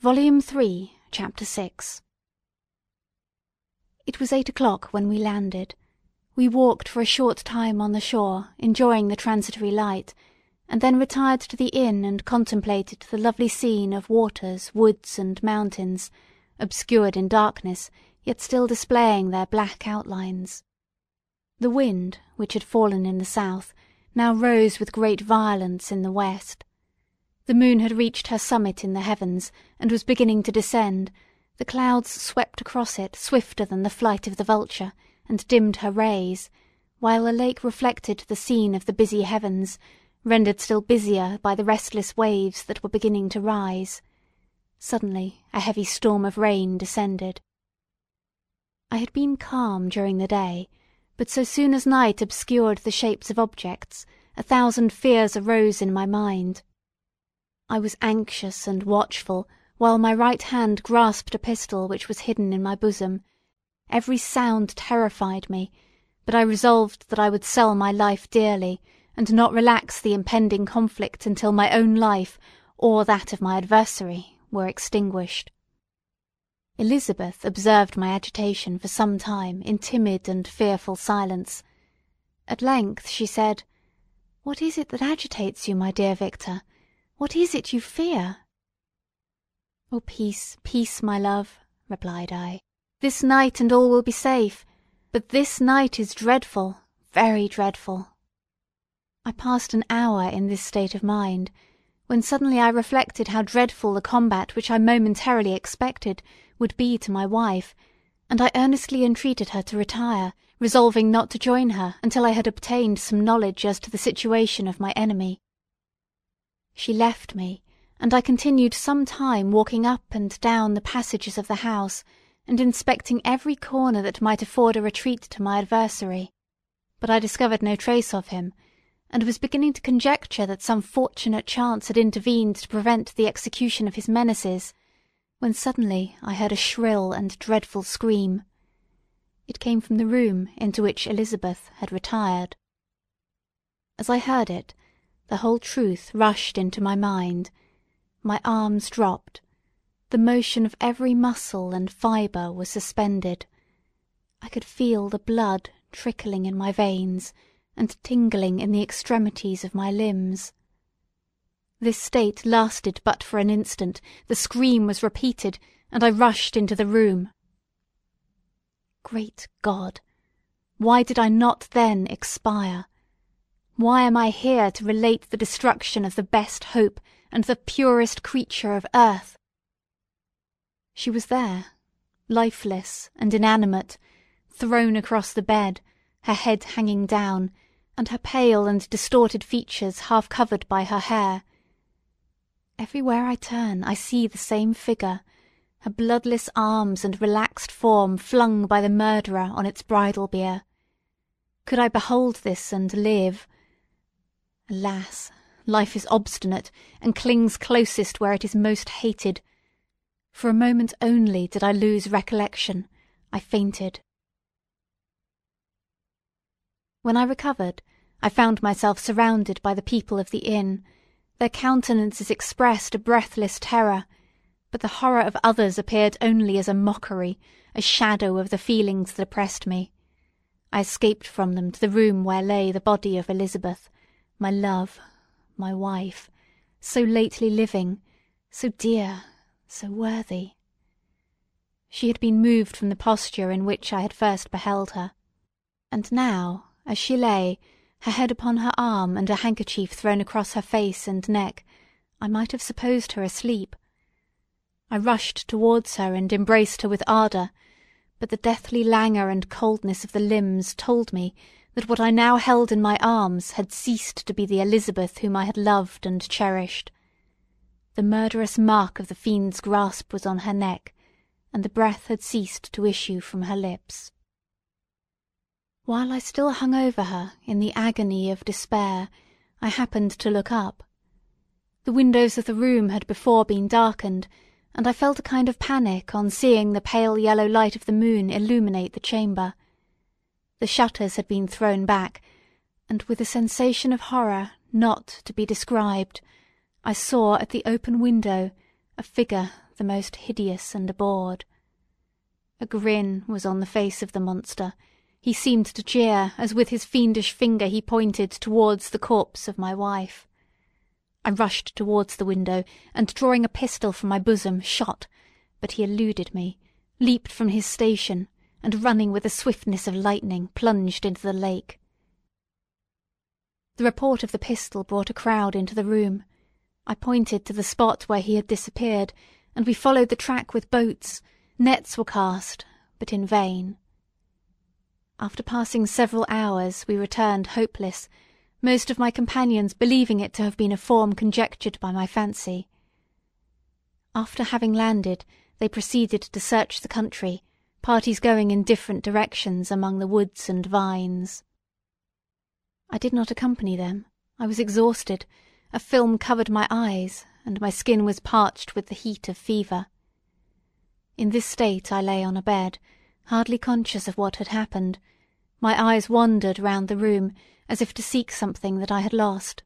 Volume Three, Chapter Six It was eight o'clock when we landed. We walked for a short time on the shore, enjoying the transitory light, and then retired to the inn and contemplated the lovely scene of waters, woods, and mountains, obscured in darkness, yet still displaying their black outlines. The wind, which had fallen in the south, now rose with great violence in the west. The moon had reached her summit in the heavens, and was beginning to descend. The clouds swept across it swifter than the flight of the vulture, and dimmed her rays, while the lake reflected the scene of the busy heavens, rendered still busier by the restless waves that were beginning to rise. Suddenly a heavy storm of rain descended. I had been calm during the day, but so soon as night obscured the shapes of objects, a thousand fears arose in my mind. I was anxious and watchful, while my right hand grasped a pistol which was hidden in my bosom. Every sound terrified me, but I resolved that I would sell my life dearly, and not relax the impending conflict until my own life, or that of my adversary, were extinguished. Elizabeth observed my agitation for some time in timid and fearful silence. At length she said, "What is it that agitates you, my dear Victor? What is it you fear?" "Oh, peace, peace, my love," replied I. "This night and all will be safe; but this night is dreadful, very dreadful." I passed an hour in this state of mind, when suddenly I reflected how dreadful the combat which I momentarily expected would be to my wife, and I earnestly entreated her to retire, resolving not to join her until I had obtained some knowledge as to the situation of my enemy. She left me, and I continued some time walking up and down the passages of the house, and inspecting every corner that might afford a retreat to my adversary. But I discovered no trace of him, and was beginning to conjecture that some fortunate chance had intervened to prevent the execution of his menaces, when suddenly I heard a shrill and dreadful scream. It came from the room into which Elizabeth had retired. As I heard it, the whole truth rushed into my mind. My arms dropped. The motion of every muscle and fibre was suspended. I could feel the blood trickling in my veins and tingling in the extremities of my limbs. This state lasted but for an instant, the scream was repeated, and I rushed into the room. Great God! Why did I not then expire? Why am I here to relate the destruction of the best hope and the purest creature of earth? She was there, lifeless and inanimate, thrown across the bed, her head hanging down, and her pale and distorted features half covered by her hair. Everywhere I turn I see the same figure, her bloodless arms and relaxed form flung by the murderer on its bridal bier. Could I behold this and live? Alas! life is obstinate, and clings closest where it is most hated. For a moment only did I lose recollection. I fainted. When I recovered, I found myself surrounded by the people of the inn. Their countenances expressed a breathless terror, but the horror of others appeared only as a mockery, a shadow of the feelings that oppressed me. I escaped from them to the room where lay the body of Elizabeth my love, my wife, so lately living, so dear, so worthy. She had been moved from the posture in which I had first beheld her, and now, as she lay, her head upon her arm and a handkerchief thrown across her face and neck, I might have supposed her asleep. I rushed towards her and embraced her with ardour, but the deathly languor and coldness of the limbs told me that what I now held in my arms had ceased to be the Elizabeth whom I had loved and cherished. The murderous mark of the fiend's grasp was on her neck, and the breath had ceased to issue from her lips. While I still hung over her in the agony of despair, I happened to look up. The windows of the room had before been darkened, and I felt a kind of panic on seeing the pale yellow light of the moon illuminate the chamber. The shutters had been thrown back, and with a sensation of horror not to be described, I saw at the open window a figure the most hideous and abhorred. A grin was on the face of the monster. He seemed to jeer as with his fiendish finger he pointed towards the corpse of my wife. I rushed towards the window, and drawing a pistol from my bosom, shot, but he eluded me, leaped from his station, and running with the swiftness of lightning, plunged into the lake. The report of the pistol brought a crowd into the room. I pointed to the spot where he had disappeared, and we followed the track with boats. Nets were cast, but in vain. After passing several hours, we returned hopeless, most of my companions believing it to have been a form conjectured by my fancy. After having landed, they proceeded to search the country, parties going in different directions among the woods and vines. I did not accompany them. I was exhausted. A film covered my eyes, and my skin was parched with the heat of fever. In this state I lay on a bed, hardly conscious of what had happened. My eyes wandered round the room, as if to seek something that I had lost.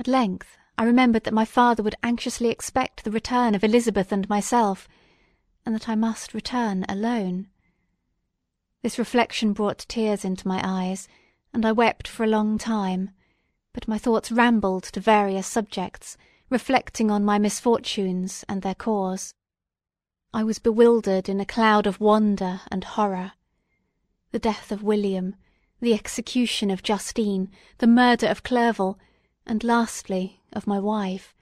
At length I remembered that my father would anxiously expect the return of Elizabeth and myself, and that I must return alone. This reflection brought tears into my eyes, and I wept for a long time, but my thoughts rambled to various subjects, reflecting on my misfortunes and their cause. I was bewildered in a cloud of wonder and horror. The death of William, the execution of Justine, the murder of Clerval, and lastly of my wife.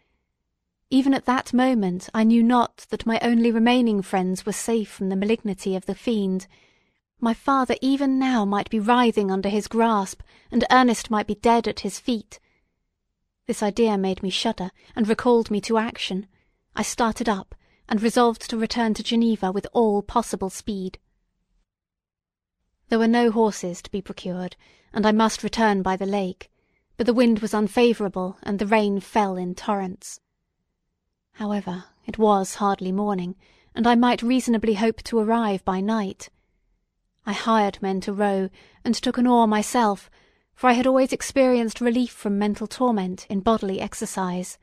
Even at that moment I knew not that my only remaining friends were safe from the malignity of the fiend, my father even now might be writhing under his grasp, and Ernest might be dead at his feet. This idea made me shudder, and recalled me to action. I started up, and resolved to return to Geneva with all possible speed. There were no horses to be procured, and I must return by the lake, but the wind was unfavourable, and the rain fell in torrents. However, it was hardly morning, and I might reasonably hope to arrive by night. I hired men to row, and took an oar myself, for I had always experienced relief from mental torment in bodily exercise.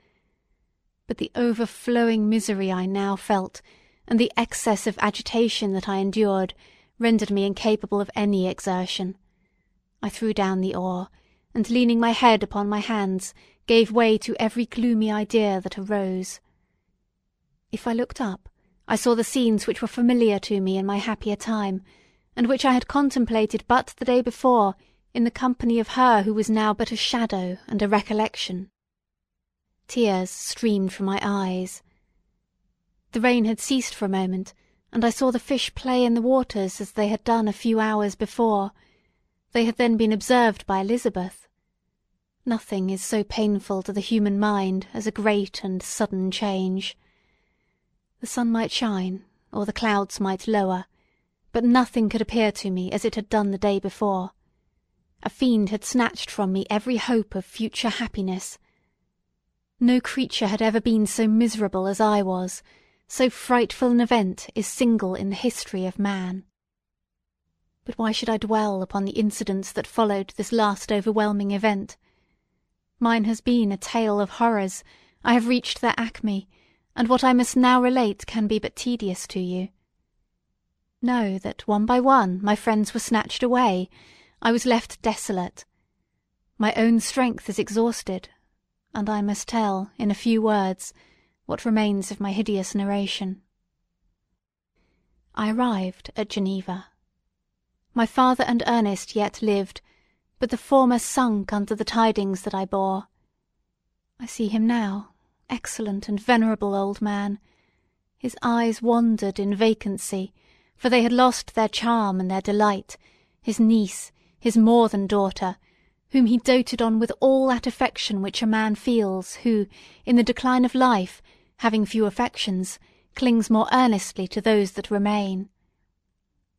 But the overflowing misery I now felt, and the excess of agitation that I endured, rendered me incapable of any exertion. I threw down the oar, and leaning my head upon my hands, gave way to every gloomy idea that arose. If I looked up, I saw the scenes which were familiar to me in my happier time, and which I had contemplated but the day before in the company of her who was now but a shadow and a recollection. Tears streamed from my eyes. The rain had ceased for a moment, and I saw the fish play in the waters as they had done a few hours before. They had then been observed by Elizabeth. Nothing is so painful to the human mind as a great and sudden change. The sun might shine, or the clouds might lower, but nothing could appear to me as it had done the day before. A fiend had snatched from me every hope of future happiness. No creature had ever been so miserable as I was, so frightful an event is single in the history of man. But why should I dwell upon the incidents that followed this last overwhelming event? Mine has been a tale of horrors, I have reached their acme, and what I must now relate can be but tedious to you. Know that one by one my friends were snatched away. I was left desolate. My own strength is exhausted, and I must tell, in a few words, what remains of my hideous narration. I arrived at Geneva. My father and Ernest yet lived, but the former sunk under the tidings that I bore. I see him now, excellent and venerable old man. His eyes wandered in vacancy, for they had lost their charm and their delight, his niece, his more than daughter, whom he doted on with all that affection which a man feels who, in the decline of life, having few affections, clings more earnestly to those that remain.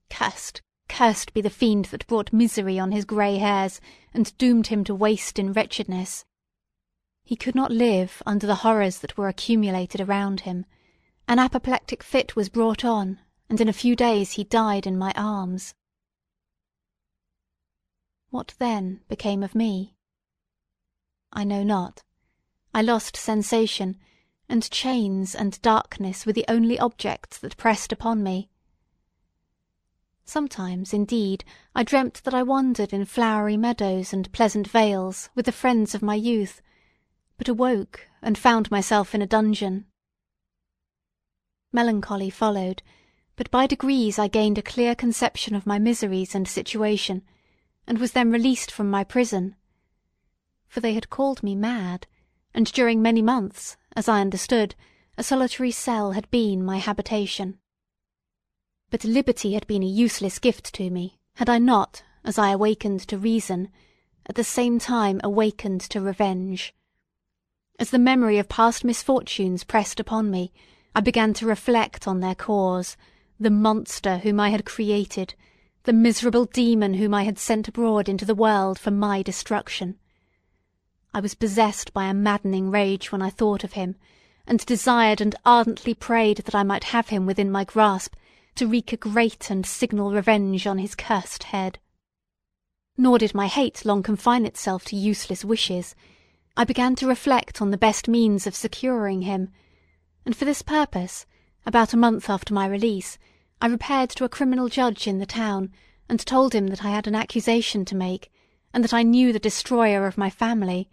Cursed, cursed be the fiend that brought misery on his grey hairs, and doomed him to waste in wretchedness. He could not live under the horrors that were accumulated around him. An apoplectic fit was brought on, and in a few days he died in my arms. What then became of me? I know not. I lost sensation, and chains and darkness were the only objects that pressed upon me. Sometimes, indeed, I dreamt that I wandered in flowery meadows and pleasant vales with the friends of my youth, but awoke and found myself in a dungeon. Melancholy followed, but by degrees I gained a clear conception of my miseries and situation, and was then released from my prison. For they had called me mad, and during many months, as I understood, a solitary cell had been my habitation. But liberty had been a useless gift to me, had I not, as I awakened to reason, at the same time awakened to revenge. As the memory of past misfortunes pressed upon me, I began to reflect on their cause, the monster whom I had created, the miserable demon whom I had sent abroad into the world for my destruction. I was possessed by a maddening rage when I thought of him, and desired and ardently prayed that I might have him within my grasp to wreak a great and signal revenge on his cursed head. Nor did my hate long confine itself to useless wishes. I began to reflect on the best means of securing him, and for this purpose, about a month after my release, I repaired to a criminal judge in the town, and told him that I had an accusation to make, and that I knew the destroyer of my family,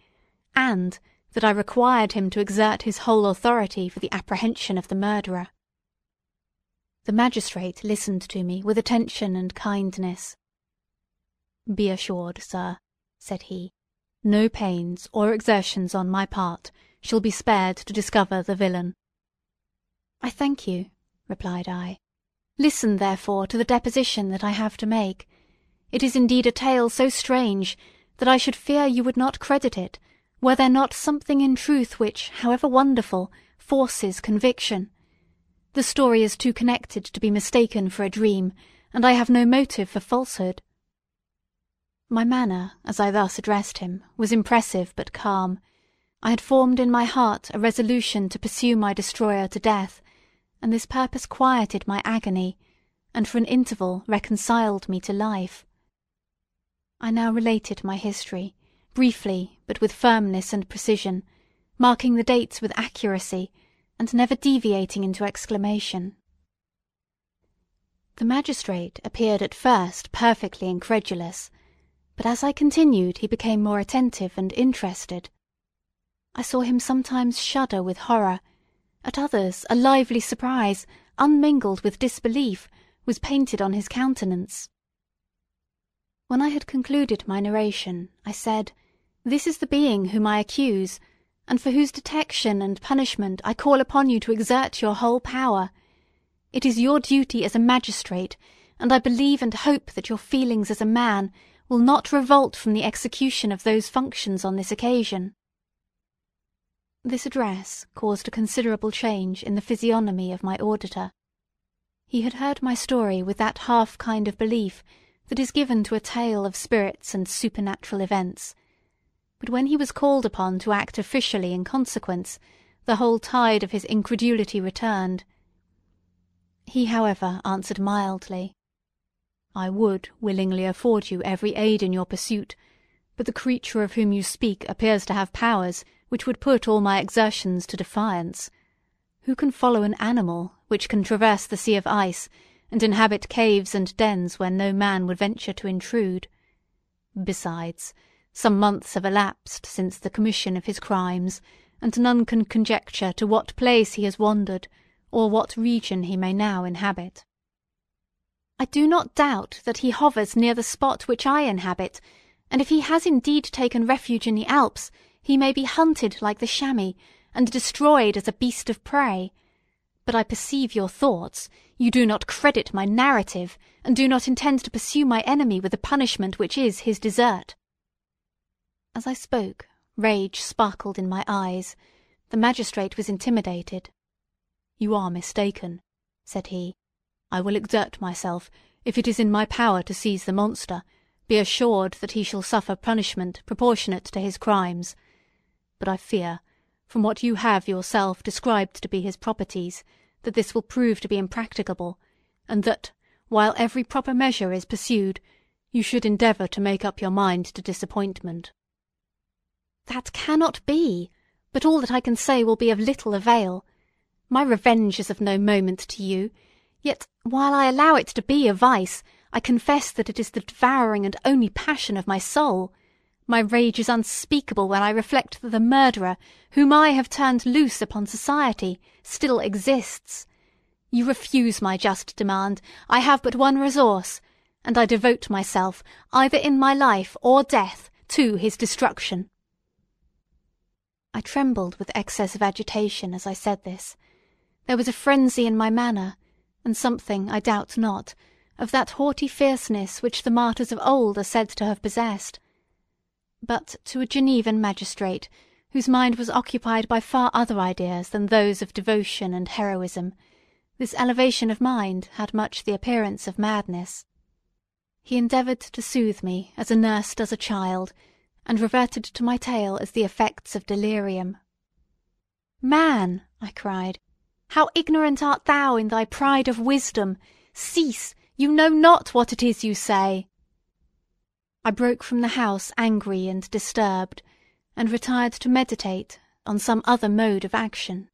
and that I required him to exert his whole authority for the apprehension of the murderer. The magistrate listened to me with attention and kindness. Be assured, sir, said he, no pains or exertions on my part shall be spared to discover the villain. I thank you, replied I. Listen, therefore, to the deposition that I have to make. It is indeed a tale so strange that I should fear you would not credit it, were there not something in truth which, however wonderful, forces conviction. The story is too connected to be mistaken for a dream, and I have no motive for falsehood. My manner, as I thus addressed him, was impressive but calm. I had formed in my heart a resolution to pursue my destroyer to death, and this purpose quieted my agony, and for an interval reconciled me to life. I now related my history, briefly but with firmness and precision, marking the dates with accuracy, and never deviating into exclamation. The magistrate appeared at first perfectly incredulous, but as I continued he became more attentive and interested. I saw him sometimes shudder with horror, at others a lively surprise, unmingled with disbelief, was painted on his countenance. When I had concluded my narration, I said, This is the being whom I accuse, and for whose detection and punishment I call upon you to exert your whole power. It is your duty as a magistrate, and I believe and hope that your feelings as a man will not revolt from the execution of those functions on this occasion. This address caused a considerable change in the physiognomy of my auditor. He had heard my story with that half kind of belief that is given to a tale of spirits and supernatural events, but when he was called upon to act officially in consequence, the whole tide of his incredulity returned. He, however, answered mildly, I would willingly afford you every aid in your pursuit, but the creature of whom you speak appears to have powers which would put all my exertions to defiance. Who can follow an animal which can traverse the sea of ice and inhabit caves and dens where no man would venture to intrude? Besides, some months have elapsed since the commission of his crimes, and none can conjecture to what place he has wandered, or what region he may now inhabit. I do not doubt that he hovers near the spot which I inhabit, and if he has indeed taken refuge in the Alps, he may be hunted like the chamois, and destroyed as a beast of prey. But I perceive your thoughts. You do not credit my narrative, and do not intend to pursue my enemy with the punishment which is his desert. As I spoke, rage sparkled in my eyes. The magistrate was intimidated. You are mistaken, said he. I will exert myself, if it is in my power to seize the monster. Be assured that he shall suffer punishment proportionate to his crimes. But I fear, from what you have yourself described to be his properties, that this will prove to be impracticable, and that, while every proper measure is pursued, you should endeavour to make up your mind to disappointment. That cannot be. but all that I can say will be of little avail. My revenge is of no moment to you, yet while I allow it to be a vice, I confess that it is the devouring and only passion of my soul. My rage is unspeakable when I reflect that the murderer, whom I have turned loose upon society, still exists. You refuse my just demand. I have but one resource, and I devote myself, either in my life or death, to his destruction. I trembled with excess of agitation as I said this. There was a frenzy in my manner, and something, I doubt not, of that haughty fierceness which the martyrs of old are said to have possessed. But to a Genevan magistrate, whose mind was occupied by far other ideas than those of devotion and heroism, this elevation of mind had much the appearance of madness. He endeavoured to soothe me as a nurse does a child, and reverted to my tale as the effects of delirium. Man, I cried, how ignorant art thou in thy pride of wisdom! Cease! You know not what it is you say. I broke from the house angry and disturbed, and retired to meditate on some other mode of action.